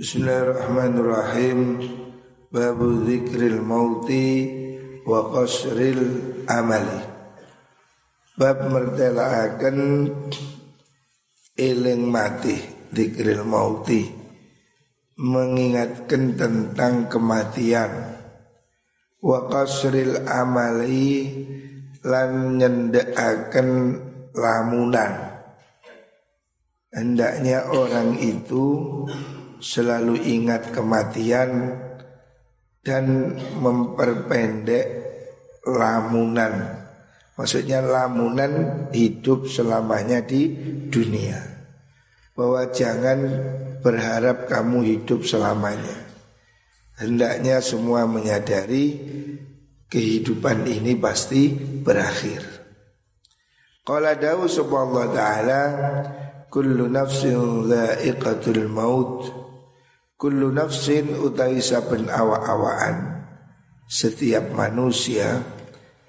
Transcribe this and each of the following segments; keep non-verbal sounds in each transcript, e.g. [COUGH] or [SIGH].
Bismillahirrahmanirrahim. Babu zikril mauti wa qasril amali. Bab mertelaaken eling mati zikril mauti. Mengingatkan tentang kematian. Wa qasril amali lan nyendekaken lamunan. Hendaknya orang itu selalu ingat kematian dan memperpendek lamunan. Maksudnya lamunan hidup selamanya di dunia. Bahwa jangan berharap kamu hidup selamanya. Hendaknya semua menyadari kehidupan ini pasti berakhir. Qala dawu subhanahu wa ta'ala kullu nafsin dha'iqatul maut Kullu nafsin utai saben awa-awaan Setiap manusia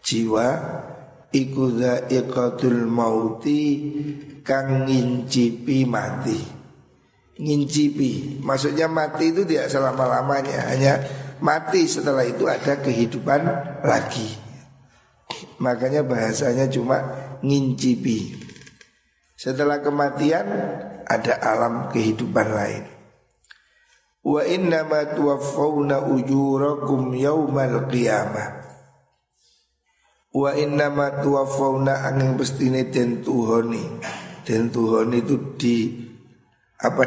Jiwa Iku dha'iqatul mauti Kang ngincipi mati. Ngincipi Maksudnya mati itu tidak selama-lamanya Hanya mati setelah itu ada kehidupan lagi. Makanya bahasanya cuma ngincipi. Setelah kematian ada alam kehidupan lain Wa inna ma tuwaffawna ujurakum yaumal qiyamah. Wa inna ma tuwaffawna angin bestine den tuhoni. Den tuhoni itu di Apa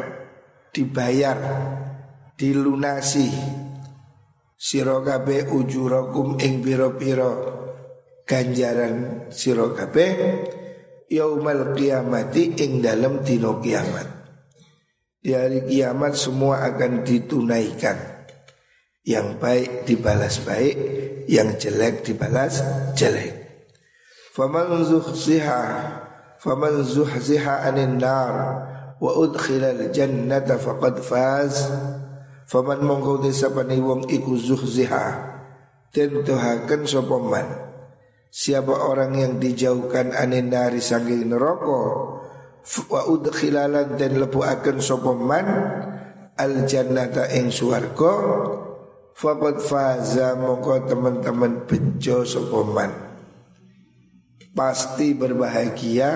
Dibayar Dilunasi. Sirokabe ujurakum ing piro-piro Ganjaran sirokabe Yaumal qiyamati ing dalam dino kiamat di hari kiamat semua akan ditunaikan. Yang baik dibalas baik Yang jelek dibalas jelek. Faman zuhziha Faman zuhziha anin nar Wa udkhilal jannata faqad faz. Faman mongkau desapani wong iku zuhziha Tentuhakan sopaman Siapa orang yang dijauhkan anin nari sanggih neraka wa udkhilalan dan lebu akan sopaman al jannata ing swarga. Faqad faza mongko teman-teman bejo sopaman pasti berbahagia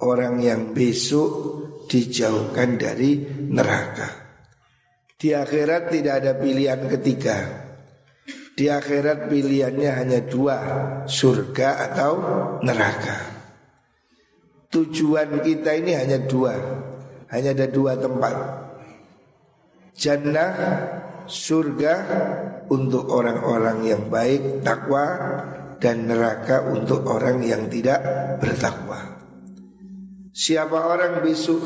orang yang besok dijauhkan dari neraka. Di akhirat tidak ada pilihan ketiga. Di akhirat pilihannya hanya dua surga atau neraka Tujuan kita ini hanya dua Hanya ada dua tempat Jannah surga untuk orang-orang yang baik takwa dan neraka untuk orang yang tidak bertakwa. Siapa orang besok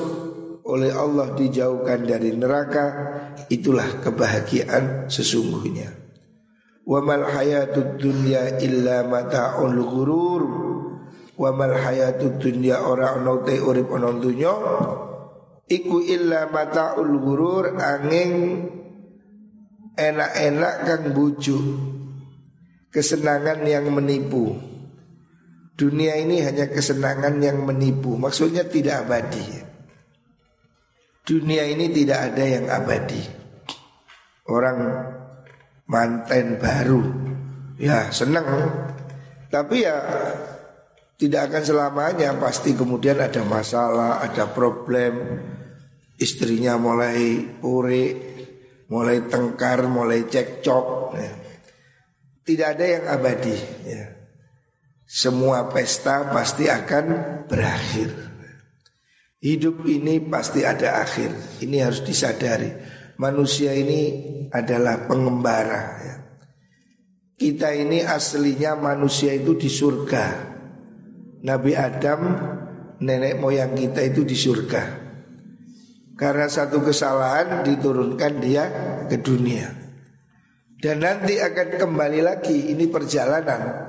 oleh Allah dijauhkan dari neraka itulah kebahagiaan sesungguhnya. Wa mal hayatud dunya illa mata'ul ghurur wa mal hayatud dunya ora ono te urip ono dunya iku illa mataul gurur angin enak-enak kang bujuk kesenangan yang menipu. Dunia ini hanya kesenangan yang menipu maksudnya tidak abadi. Dunia ini tidak ada yang abadi. Orang manten baru ya senang tapi ya tidak akan selamanya pasti kemudian ada masalah, ada problem Istrinya mulai puri, mulai tengkar, mulai cekcok ya. Tidak ada yang abadi ya. Semua pesta pasti akan berakhir Hidup ini pasti ada akhir Ini harus disadari Manusia ini adalah pengembara ya. Kita ini aslinya manusia itu di surga Nabi Adam nenek moyang kita itu di surga. Karena satu kesalahan diturunkan dia ke dunia. Dan nanti akan kembali lagi Ini perjalanan.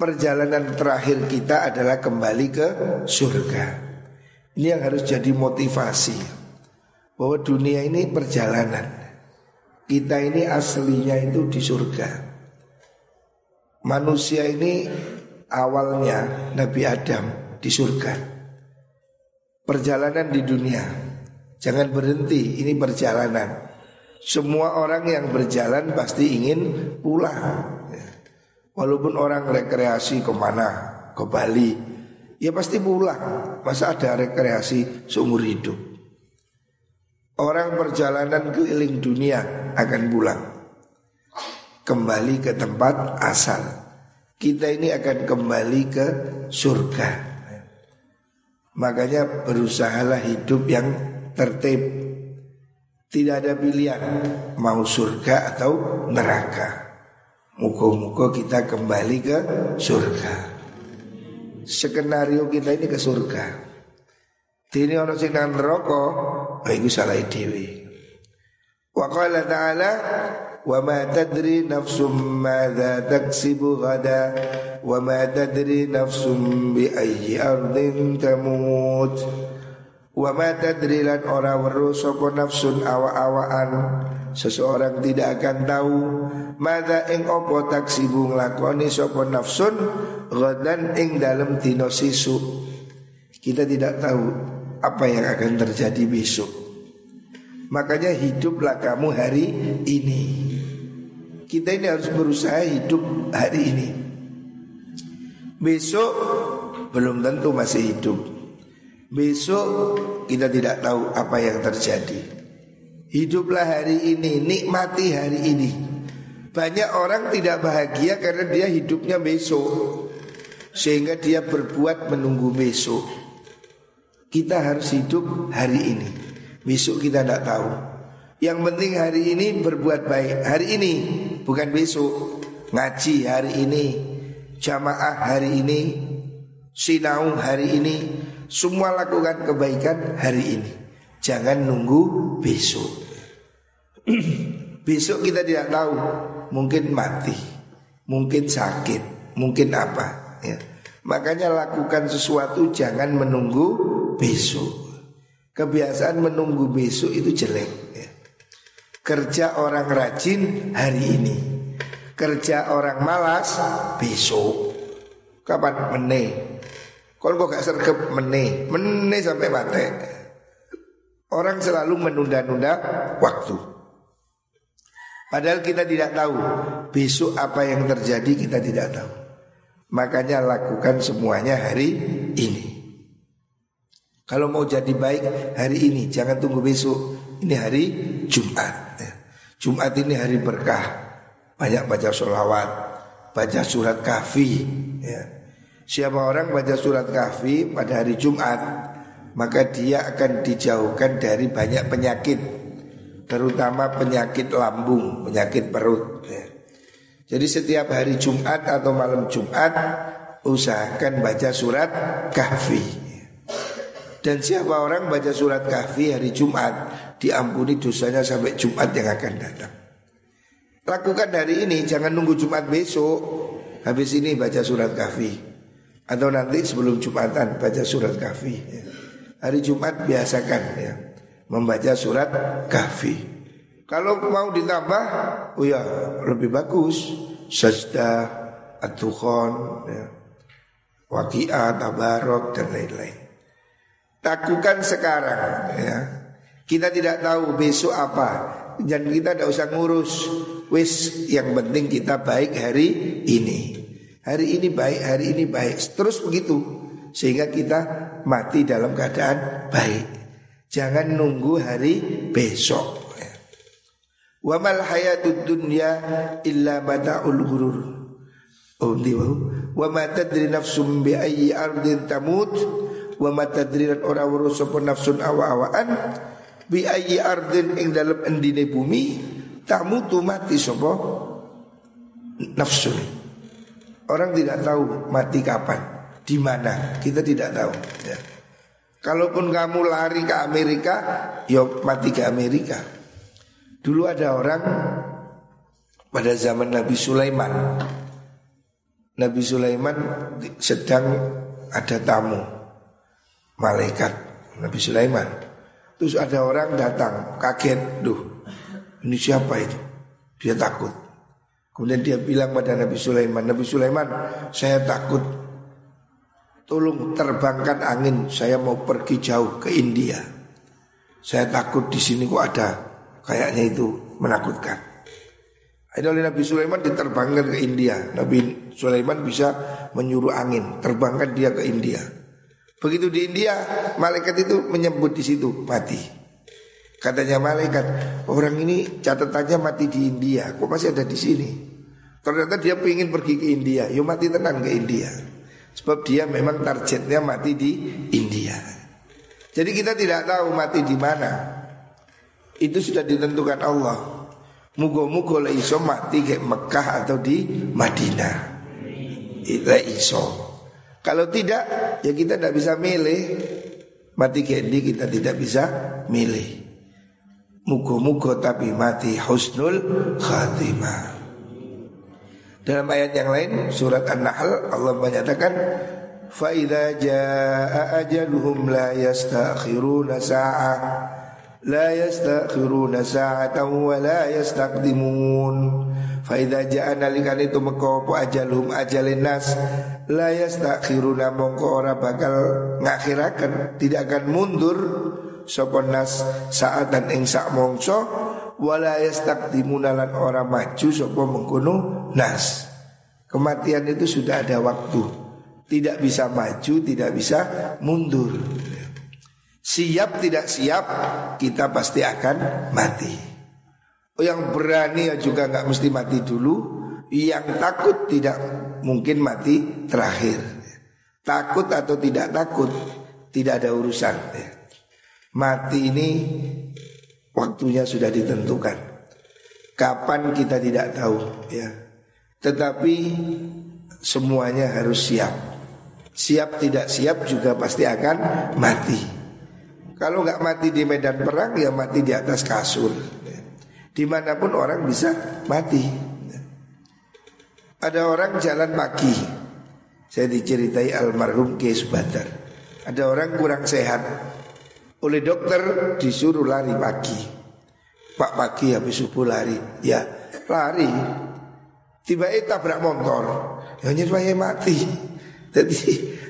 Perjalanan terakhir kita adalah kembali ke surga. Ini yang harus jadi motivasi Bahwa dunia ini perjalanan. Kita ini aslinya itu di surga. Manusia ini awalnya Nabi Adam di surga. Perjalanan di dunia Jangan berhenti, ini perjalanan. Semua orang yang berjalan pasti ingin pulang. Ya. Walaupun orang rekreasi ke mana, ke Bali, ya pasti pulang. Masa ada rekreasi seumur hidup? Orang perjalanan keliling dunia akan pulang. Kembali ke tempat asal. Kita ini akan kembali ke surga. Makanya berusahalah hidup yang tertib tidak ada pilihan mau surga atau neraka. Muka-muka kita kembali ke surga. Skenario kita ini ke surga. Ini orang sing nang neraka, oh salah dhewe. Wa qala ta'ala nafsum madza taksibu ghada. Wa ma tadri nafsum bi ayyi ardin tamut. Wa ma tadrilan ora weru sapa nafsun awa-awaan Seseorang tidak akan tahu Mada ing opo taksibu nglakoni sapa nafsun Ghadan ing dalam dino sisu Kita tidak tahu apa yang akan terjadi besok Makanya hiduplah kamu hari ini Kita ini harus berusaha hidup hari ini Besok belum tentu masih hidup Besok kita tidak tahu apa yang terjadi. Hiduplah hari ini, nikmati hari ini. Banyak orang tidak bahagia karena dia hidupnya besok. Sehingga dia berbuat menunggu besok. Kita harus hidup hari ini. Besok kita tidak tahu. Yang penting hari ini berbuat baik. Hari ini, bukan besok. Ngaji hari ini, jamaah hari ini, sinau hari ini, semua lakukan kebaikan hari ini. Jangan nunggu besok. [CLEARS THROAT] besok kita tidak tahu, mungkin mati, mungkin sakit, mungkin apa. Ya. Makanya lakukan sesuatu jangan menunggu besok. Kebiasaan menunggu besok itu jelek. Ya. Kerja orang rajin hari ini, kerja orang malas besok. Kapan meneh? Kalau kok gak sergap meneh, meneh sampai mati. Orang selalu menunda-nunda waktu. Padahal kita tidak tahu besok apa yang terjadi kita tidak tahu. Makanya lakukan semuanya hari ini. Kalau mau jadi baik hari ini, jangan tunggu besok. Ini hari Jumat. Jumat ini hari berkah. Banyak baca sholawat, baca surat kafi. Ya. Siapa orang baca surat kahfi pada hari Jumat Maka dia akan dijauhkan dari banyak penyakit Terutama penyakit lambung, penyakit perut ya. Jadi setiap hari Jumat atau malam Jumat Usahakan baca surat kahfi Dan siapa orang baca surat kahfi hari Jumat Diampuni dosanya sampai Jumat yang akan datang. Lakukan hari ini, jangan nunggu Jumat besok. Habis ini baca surat kahfi. Atau nanti sebelum Jumatan baca surat kahfi. Hari Jumat biasakan ya Membaca surat kahfi. Kalau mau ditambah Oh ya lebih bagus. Sajdah At-Tukhon ya. Waki'at, Tabarok dan lain-lain Lakukan sekarang ya. Kita tidak tahu besok apa. Dan kita tidak usah ngurus. Wis yang penting kita baik hari ini. Hari ini baik, hari ini baik. Terus begitu Sehingga kita mati dalam keadaan baik. Jangan nunggu hari besok Wa mal hayatud dunya illa mata'ul ghurur. Oh Wa ma tadri nafsum bi ayyi ardin tamut Wa ma tadri ora urus nafsun awa-awaan Bi ayyi ardin ing dalam endine bumi Tamutu mati sapa nafsun Orang tidak tahu mati kapan, di mana, kita tidak tahu. Ya. Kalaupun kamu lari ke Amerika, yuk ya mati ke Amerika. Dulu ada orang pada zaman Nabi Sulaiman. Nabi Sulaiman sedang ada tamu malaikat Nabi Sulaiman. Terus ada orang datang kaget, duh ini siapa itu? Dia takut. Kemudian dia bilang pada Nabi Sulaiman, Nabi Sulaiman, saya takut. Tolong terbangkan angin, saya mau pergi jauh ke India. Saya takut di sini kok ada kayaknya itu menakutkan. Akhirnya oleh Nabi Sulaiman diterbangkan ke India. Nabi Sulaiman bisa menyuruh angin, terbangkan dia ke India. Begitu di India, malaikat itu menyebut di situ mati. Katanya malaikat, orang ini catatannya mati di India, kok masih ada di sini? Ternyata dia ingin pergi ke India, yuk mati tenang ke India. Sebab dia memang targetnya mati di India. Jadi kita tidak tahu mati di mana. Itu sudah ditentukan Allah. Mugo-mugo iso mati ke Mekah atau di Madinah. Itu iso. Kalau tidak, ya kita tidak bisa milih. Mati kendi kita tidak bisa milih. Mugo-mugo tapi mati husnul khatimah. Dalam ayat yang lain surat An-Nahl Allah menyatakan fa idza jaa ajaluhum la yastakhiruna sa'ah la yastakhiruna sa'atan wa la yastaqdimun fa idza jaa nalikan itu la yastakhiruna mongko ora bakal ngakhiraken tidak akan mundur sapa nas saat dan ing sak mongso wala yastaqdimuna lan ora maju sapa mengkono nas. Kematian itu sudah ada waktu. Tidak bisa maju, tidak bisa mundur. Siap tidak siap, kita pasti akan mati. Oh, yang berani juga nggak mesti mati dulu. Yang takut tidak mungkin mati terakhir. Takut atau tidak takut, tidak ada urusan. Mati ini Waktunya sudah ditentukan. Kapan kita tidak tahu ya. Tetapi semuanya harus siap. Siap tidak siap juga pasti akan mati. Kalau nggak mati di medan perang ya mati di atas kasur. Di mana pun orang bisa mati. Ada orang jalan pagi. Saya diceritai almarhum Kies Badar. Ada orang kurang sehat oleh dokter disuruh lari pagi. Pak pagi habis subuh lari, ya lari. Tiba-tiba tabrak motor, ya nyeswaya mati. Jadi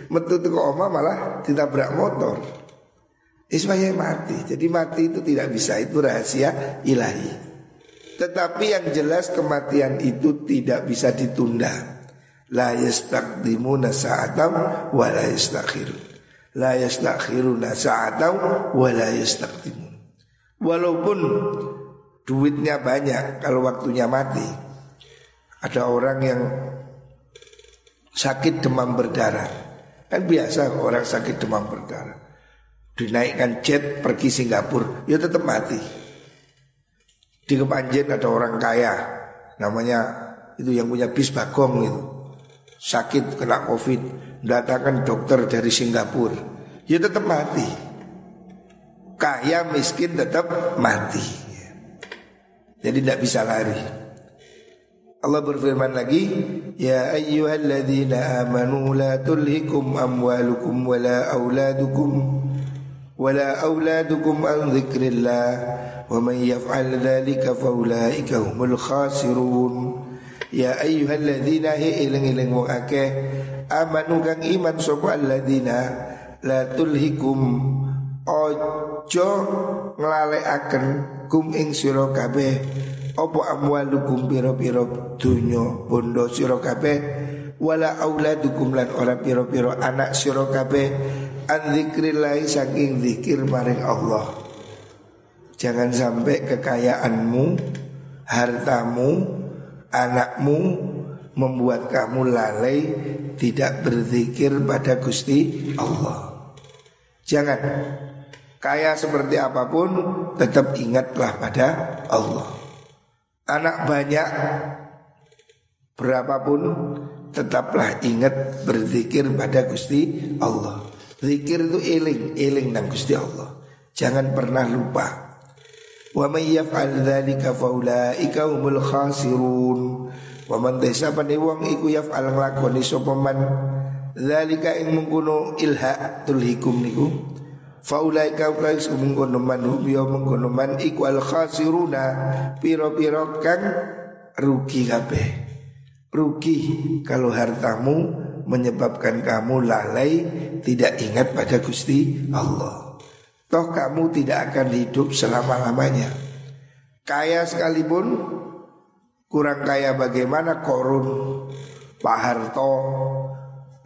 metu ke oma malah ditabrak motor. Ismaya mati. Jadi mati itu tidak bisa itu rahasia ilahi. Tetapi yang jelas kematian itu tidak bisa ditunda. La yastaqdimuna sa'atam wa la yastakhirun la yastakhiruna sa'atan wa la. Walaupun duitnya banyak kalau waktunya mati. Ada orang yang sakit demam berdarah. Kan biasa orang sakit demam berdarah. Dinaikkan jet pergi Singapura, ya tetap mati. Di Kepanjen ada orang kaya, namanya itu yang punya bis bagong itu. Sakit kena covid datangkan dokter dari Singapura, ya tetap mati. Kaya miskin tetap mati. Jadi tidak bisa lari. Allah berfirman lagi, Ya ayyuhalladzina amanu la tulhikum amwalukum wala auladukum wala auladukum an dzikrillah man yaf'al dzalika faulaika humul khasirun. Ya ayyuhalladzina hi iling-iling wong akeh amanu kang iman sapa alladzina la tulhikum ojo nglalekaken kum ing sira kabeh. Apa amwalukum pira-pira dunya bondo sira kabeh? Wala auladukum lan ora pira-pira anak sira kabeh. An zikrillah saking zikir maring Allah jangan sampai kekayaanmu hartamu anakmu membuat kamu lalai tidak berzikir pada Gusti Allah. Jangan kaya seperti apa pun tetap ingatlah pada Allah. Anak banyak berapapun tetaplah ingat berzikir pada Gusti Allah. Zikir itu iling, iling dan Gusti Allah. Jangan pernah lupa. Wa may yaf'al dzalika faulaika humul khasirun. Wa man desa pane wong iku yaf'al nglakoni sapa man? Zalika ing mengkono ilha tulhikum niku. Faulai kau kais mengkono man biya mengkono man iku al khasiruna piro-piro kang rugi kabeh. Rugi kalau hartamu menyebabkan kamu lalai tidak ingat pada Gusti Allah Toh kamu tidak akan hidup selama-lamanya. Kaya sekalipun Kurang kaya bagaimana Korun Pak Harto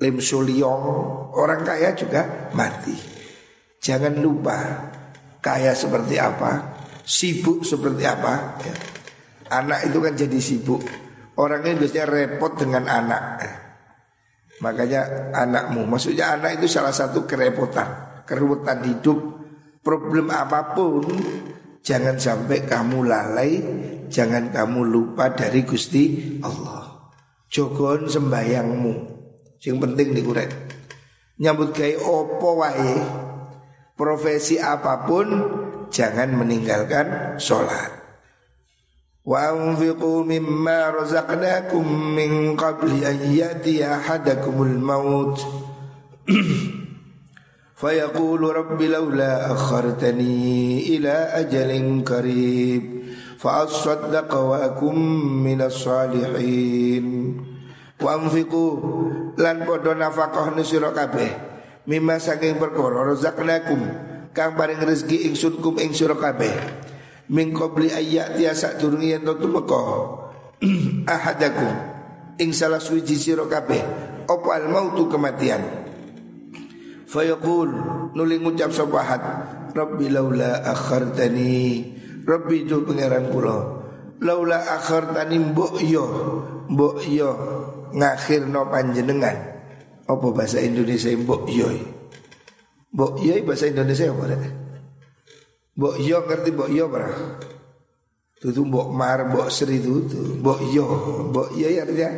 Lim Sulyong Orang kaya juga mati. Jangan lupa Kaya seperti apa Sibuk seperti apa ya. Anak itu kan jadi sibuk. Orangnya biasanya repot dengan anak Makanya anakmu Maksudnya anak itu salah satu kerepotan Kerepotan hidup problem apa pun jangan sampai kamu lalai, jangan kamu lupa dari Gusti Allah. Jogon sembayangmu. Yang penting dikurek. Nyambut gawe opo wae, profesi apa pun jangan meninggalkan sholat. Wa anfiqu mimma razaqnakum min qabli an ya'tiya ahadakumul maut. [CLEARS THROAT] فيقول رب لولا أخرتني إلى أجل قريب فأصدق وأكن من الصالحين وأنفقوا lan podo nafkah nusira kabeh mimma saking perkara razaqnakum kang paring rezeki ingsun kum ing sira kabeh min qabli ayat tiasa durungi [CLEARS THROAT] yen tutu meko ahadakum ing salah suci sira kabeh apa al mautu kematian Fayaqul nuli ngucap sabahat rabbi laula akhartani rabbi tu pangeran kula laula akhartani mbok yo mbok yo ngakhirno panjenengan apa bahasa Indonesia mbok yo mbok yo bahasa Indonesia apa rek Mbok yo ngerti mbok yo ora? Tutu mbok mar, mbok seri itu Mbok yo, mbok yo ya artinya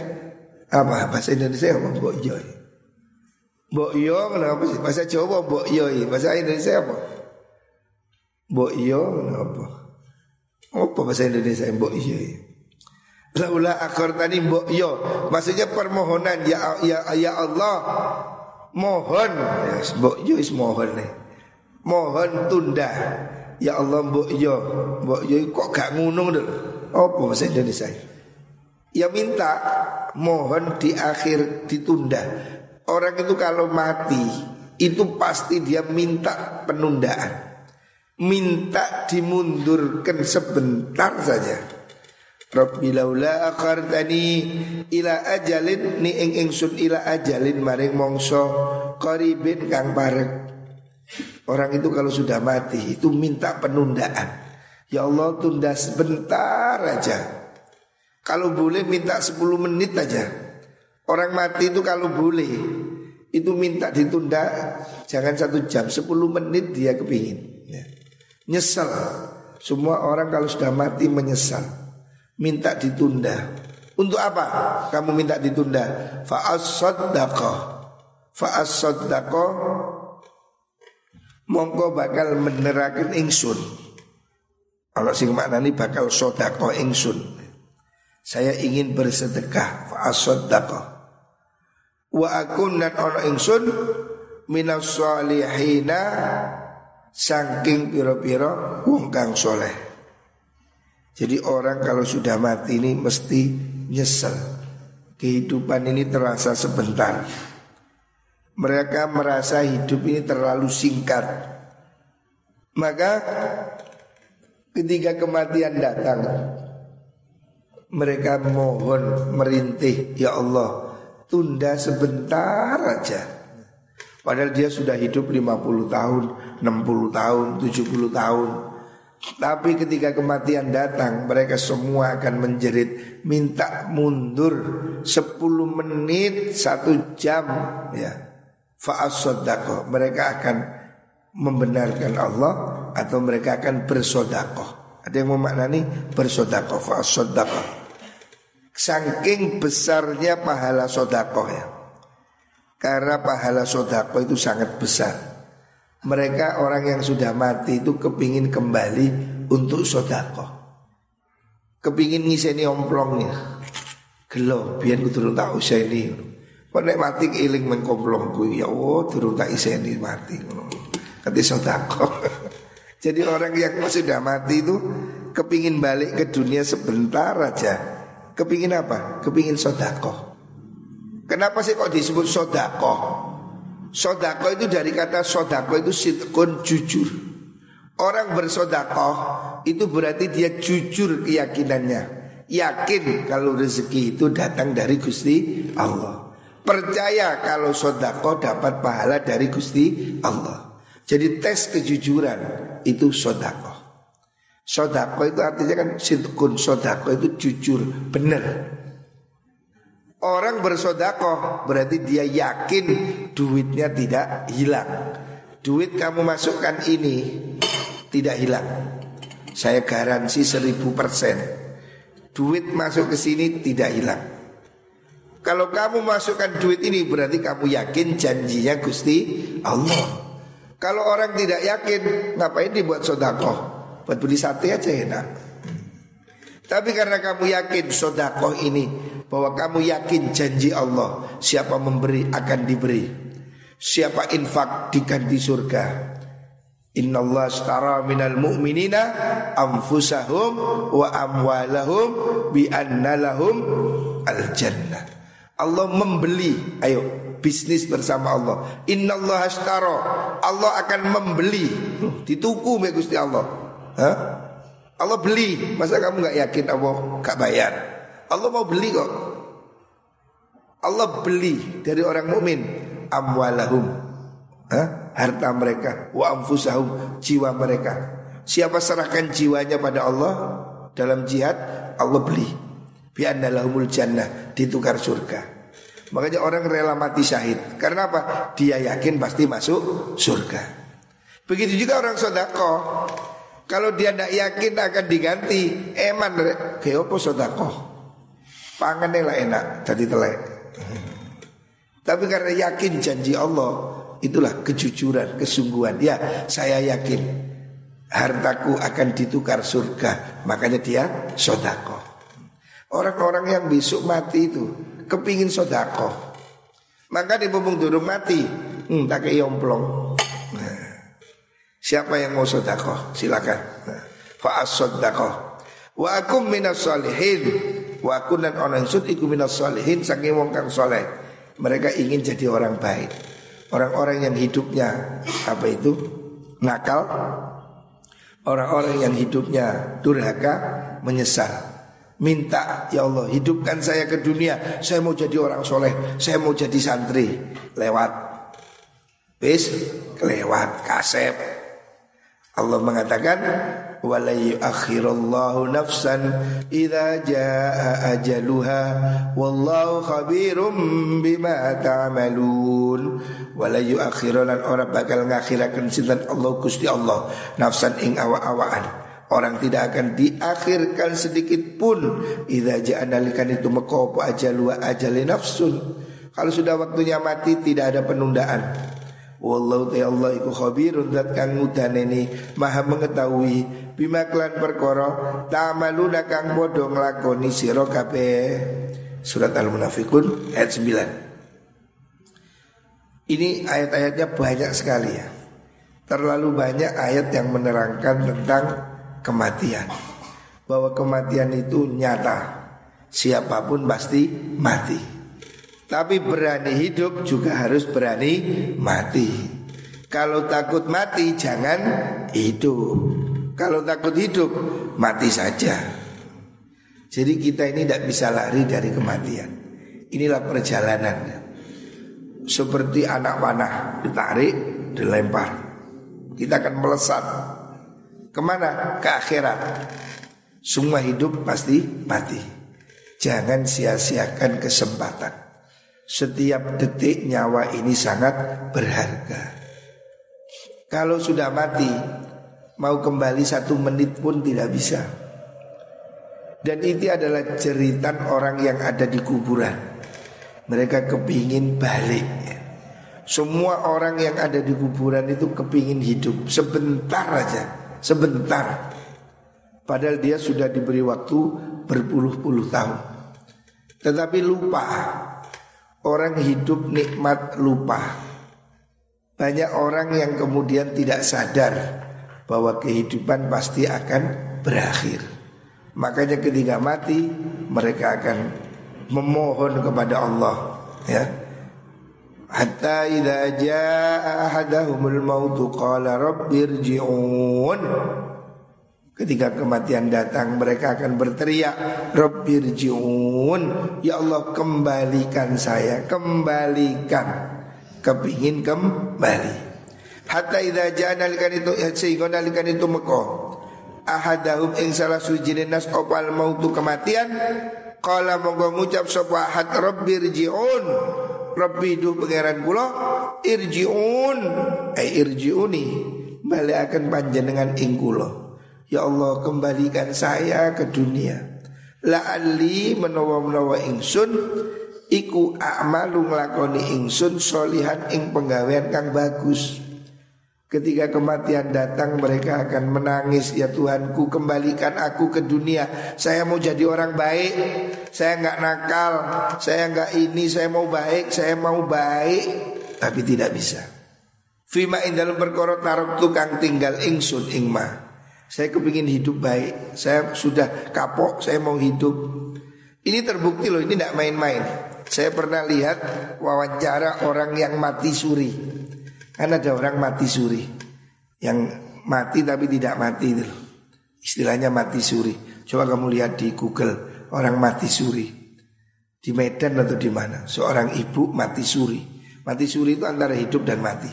apa? Bahasa Indonesia apa mbok yo? Mbok yo kenapa sih? Bahasa Jawa mbok yo, bahasa Indonesia apa? Mbok yo kenapa? Apa bahasa Indonesia mbok yo? Laula akhir tadi mbok yo Maksudnya permohonan ya ya ya Allah Mohon ya, Mbok yo is mohon nih Mohon tunda Ya Allah mbok yo, mbok yo kok gak ngunung dulu. Apa bahasa Indonesia? Ya minta mohon di akhir ditunda. Orang itu kalau mati itu pasti dia minta penundaan. Minta dimundurkan sebentar saja. Rabbi laula akhartani ila ajalin ni ing ingsun ila ajalin maring mongso qaribin kang parek Orang itu kalau sudah mati itu minta penundaan. Ya Allah tunda sebentar aja. Kalau boleh minta 10 menit aja. Orang mati itu kalau boleh itu minta ditunda jangan satu jam 10 menit dia kepingin. Ya. Nyesal. Semua orang kalau sudah mati menyesal. Minta ditunda. Untuk apa? Kamu minta ditunda. Fa'as-saddaqah. Fa'as-saddaqah mongko bakal menerakan ingsun. Kalau sing maknani bakal sodako ingsun. Saya ingin bersedekah fa'asodako. Wa akun dan ono ingsun minas salihina saking piro-piro wong kang soleh. Jadi orang kalau sudah mati ini mesti nyesel. Kehidupan ini terasa sebentar. Mereka merasa hidup ini terlalu singkat Maka ketika kematian datang Mereka mohon merintih Ya Allah tunda sebentar aja. Padahal dia sudah hidup 50 tahun 60 tahun 70 tahun. Tapi ketika kematian datang Mereka semua akan menjerit Minta mundur 10 menit Satu jam. Ya. Fa'asodako mereka akan membenarkan Allah atau mereka akan bersodakoh ada yang memaknani? Bersodakoh fa'asodako saking besarnya pahala sodakoh ya karena pahala sodakoh itu sangat besar mereka orang yang sudah mati itu kepingin kembali untuk sodakoh kepingin ngiseni omplongnya gelo biar kudu tak usah ini Kok nek mati iling mengkomplong kuwi ya oh durung tak iseni mati. Kati sodako. [LAUGHS] Jadi orang yang sudah mati itu kepingin balik ke dunia sebentar aja. Kepingin apa? Kepingin sodako. Kenapa sih kok disebut sodako? Sodako itu dari kata sodako itu sitkun jujur. Orang bersodakoh itu berarti dia jujur keyakinannya. Yakin kalau rezeki itu datang dari Gusti Allah. Percaya kalau sodakoh dapat pahala dari Gusti Allah. Jadi tes kejujuran itu sodakoh. Sodakoh itu artinya kan sidkun sodakoh itu jujur, benar. Orang bersodakoh berarti dia yakin duitnya tidak hilang. Duit kamu masukkan ini tidak hilang. Saya garansi seribu persen. Duit masuk ke sini tidak hilang. Kalau kamu masukkan duit ini berarti kamu yakin janjinya Gusti Allah. Kalau orang tidak yakin, ngapain dibuat sodakoh? Buat beli sate aja enak. Tapi karena kamu yakin sodakoh ini bahwa kamu yakin janji Allah siapa memberi akan diberi. Siapa infak diganti surga. Inna Allah astara minal mu'minina anfusahum wa amwalahum bi anna lahum al jannah. Allah membeli, ayo bisnis bersama Allah. Inna Allah Allah akan membeli. Dituku me Gusti Allah. Hah? Allah beli, masa kamu nggak yakin Allah gak bayar? Allah mau beli kok. Allah beli dari orang mukmin amwalahum. Hah? harta mereka, wa anfusahum jiwa mereka. Siapa serahkan jiwanya pada Allah dalam jihad, Allah beli. Bi lahumul jannah, ditukar surga. Makanya orang rela mati syahid. Karena apa? Dia yakin pasti masuk surga. Begitu juga orang sodako. Kalau dia tidak yakin akan diganti, eman kayak sodako? Pangannya lah enak, jadi telek. Tapi karena yakin janji Allah, Itulah kejujuran, kesungguhan. Ya, saya yakin hartaku akan ditukar surga. Makanya dia sodako. Orang-orang yang besok mati itu kepingin sodako. Maka di mumpung durung mati, hmm, tak yomplong. Siapa yang mau sodako? Silakan. Nah, Fa'as sodako. Wa akum minas solihin. Wa akun dan orang sud iku minas solihin. Saking wong kang soleh. Mereka ingin jadi orang baik. Orang-orang yang hidupnya apa itu nakal, orang-orang yang hidupnya durhaka menyesal. Minta ya Allah hidupkan saya ke dunia Saya mau jadi orang soleh Saya mau jadi santri Lewat Bis Lewat kasep Allah mengatakan wala yuakhirallahu nafsan idza jaa ajaluha wallahu khabirum bima ta'malun. Wala yuakhiran orang bakal ngakhiraken sinten Allah Gusti Allah nafsan ing awa-awaan orang tidak akan diakhirkan sedikit pun. Idza jaa nalikan itu meko apa ajalu ajali nafsun? Kalau sudah waktunya mati tidak ada penundaan Wallahu ta Allah iku khabirun zat kang ngudaneni maha mengetahui bima klan perkara ta'maluna kang padha nglakoni sira kabeh. Surat Al-Munafikun ayat 9. Ini ayat-ayatnya banyak sekali ya. Terlalu banyak ayat yang menerangkan tentang kematian. Bahwa kematian itu nyata. Siapa pun pasti mati. Tapi berani hidup juga harus berani mati. Kalau takut mati jangan hidup. Kalau takut hidup mati saja. Jadi kita ini tidak bisa lari dari kematian. Inilah perjalanan. Seperti anak panah ditarik, dilempar. Kita akan melesat. Ke mana? Ke akhirat. Semua hidup pasti mati. Jangan sia-siakan kesempatan. Setiap detik nyawa ini sangat berharga. Kalau sudah mati Mau kembali satu menit pun tidak bisa. Dan itu adalah cerita orang yang ada di kuburan. Mereka kepingin balik. Semua orang yang ada di kuburan itu kepingin hidup. Sebentar aja. Sebentar. Padahal dia sudah diberi waktu berpuluh-puluh tahun. Tetapi lupa Orang hidup nikmat lupa. Banyak orang yang kemudian tidak sadar Bahwa kehidupan pasti akan berakhir. Makanya ketika mati Mereka akan memohon kepada Allah Ya. Hatta idza jaa ahadahumul mautu qala rabbirji'un Ketika kematian datang mereka akan berteriak Rabbirji'un Ya Allah kembalikan saya Kembalikan. Kepingin kembali. Hatta idza jaa nalikan itu sehingga nalikan itu meko ahadahum ing salah suci nas opal mautu kematian? Kala monggo ngucap sapa ahad rabbirji'un Rabbi duh pangeran kula irji'un. Eh irji'uni akan panjenengan ing kula Ya Allah kembalikan saya ke dunia. La'alli menawa-menawa ingsun Iku a'malu nglakoni ingsun solihan ing penggawean kang bagus. Ketika kematian datang mereka akan menangis Ya Tuhanku kembalikan aku ke dunia. Saya mau jadi orang baik. Saya nggak nakal. Saya nggak ini. Saya mau baik. Saya mau baik. Tapi tidak bisa. Fima in dalam perkara tarok tukang tinggal ingsun ingma Saya kepingin hidup baik. Saya sudah kapok Saya mau hidup. Ini terbukti loh Ini tidak main-main. Saya pernah lihat wawancara orang yang mati suri. Kan ada orang mati suri. Yang mati tapi tidak mati itu Istilahnya mati suri. Coba kamu lihat di Google Orang mati suri. Di Medan atau di mana? Seorang ibu mati suri. Mati suri itu antara hidup dan mati.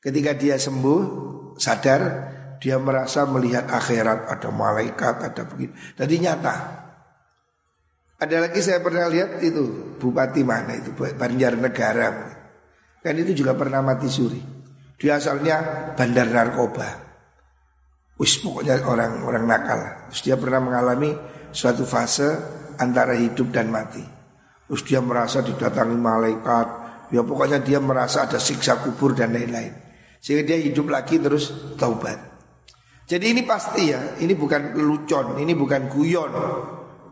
Ketika dia sembuh Sadar Dia merasa melihat akhirat Ada malaikat Ada begitu Jadi nyata Ada lagi saya pernah lihat itu Bupati mana itu Banjarnegara Kan itu juga pernah mati suri. Dia asalnya bandar narkoba. Wis pokoknya orang-orang nakal. Terus dia pernah mengalami suatu fase antara hidup dan mati. Terus dia merasa didatangi malaikat. Ya pokoknya dia merasa ada siksa kubur dan lain-lain. Sehingga dia hidup lagi terus taubat. Jadi ini pasti ya, ini bukan lelucon, ini bukan guyon.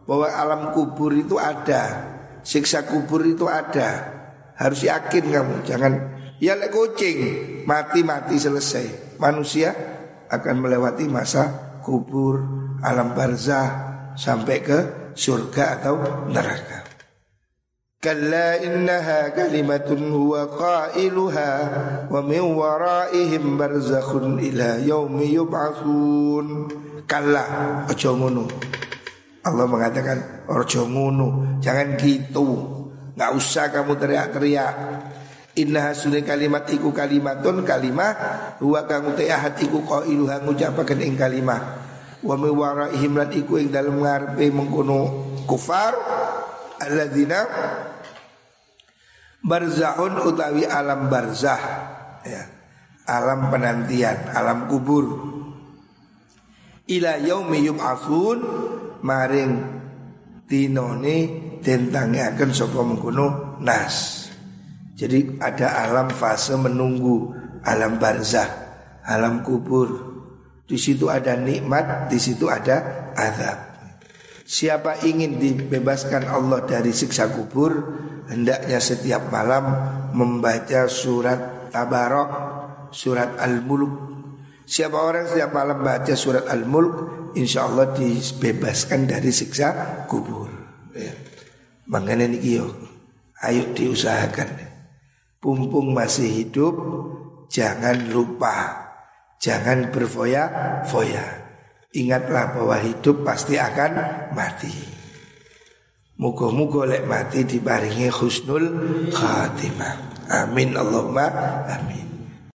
Bahwa alam kubur itu ada, siksa kubur itu ada. Harus yakin kamu, jangan ya lek kucing mati-mati selesai. Manusia akan melewati masa kubur, alam barzah sampai ke surga atau neraka. Innaha kalimatun huwa qailuha wa min waraihim barzakhun ila yaumi yub'atsun. Kalla ojo. Allah mengatakan ojo jangan gitu. Nggak usah kamu teriak-teriak. Inna hasunai kalimat iku kalimatun kalimah Huwa kamu te ahad iku iluha ngucapakan ing kalimah Wa miwara ihimlan iku ing dalam ngarepe mengkono kufar Alladzina Barzahun utawi alam barzah ya. Alam penantian, alam kubur Ila yaumi yub'atsun Maring tinone tentange akan sapa mengkono nas. Jadi ada alam fase menunggu, alam barzah, alam kubur. Di situ ada nikmat, di situ ada azab. Siapa ingin dibebaskan Allah dari siksa kubur, hendaknya setiap malam membaca surat Tabarok, surat Al-Mulk. Siapa orang setiap malam baca surat Al-Mulk, insya Allah dibebaskan dari siksa kubur. Ya. Makanya ini yo, ayo diusahakan. Pumpung masih hidup, jangan lupa, jangan berfoya-foya. Ingatlah bahwa hidup pasti akan mati. Mugo-mugo lek mati dibaringi husnul khatimah. Amin Allahumma amin.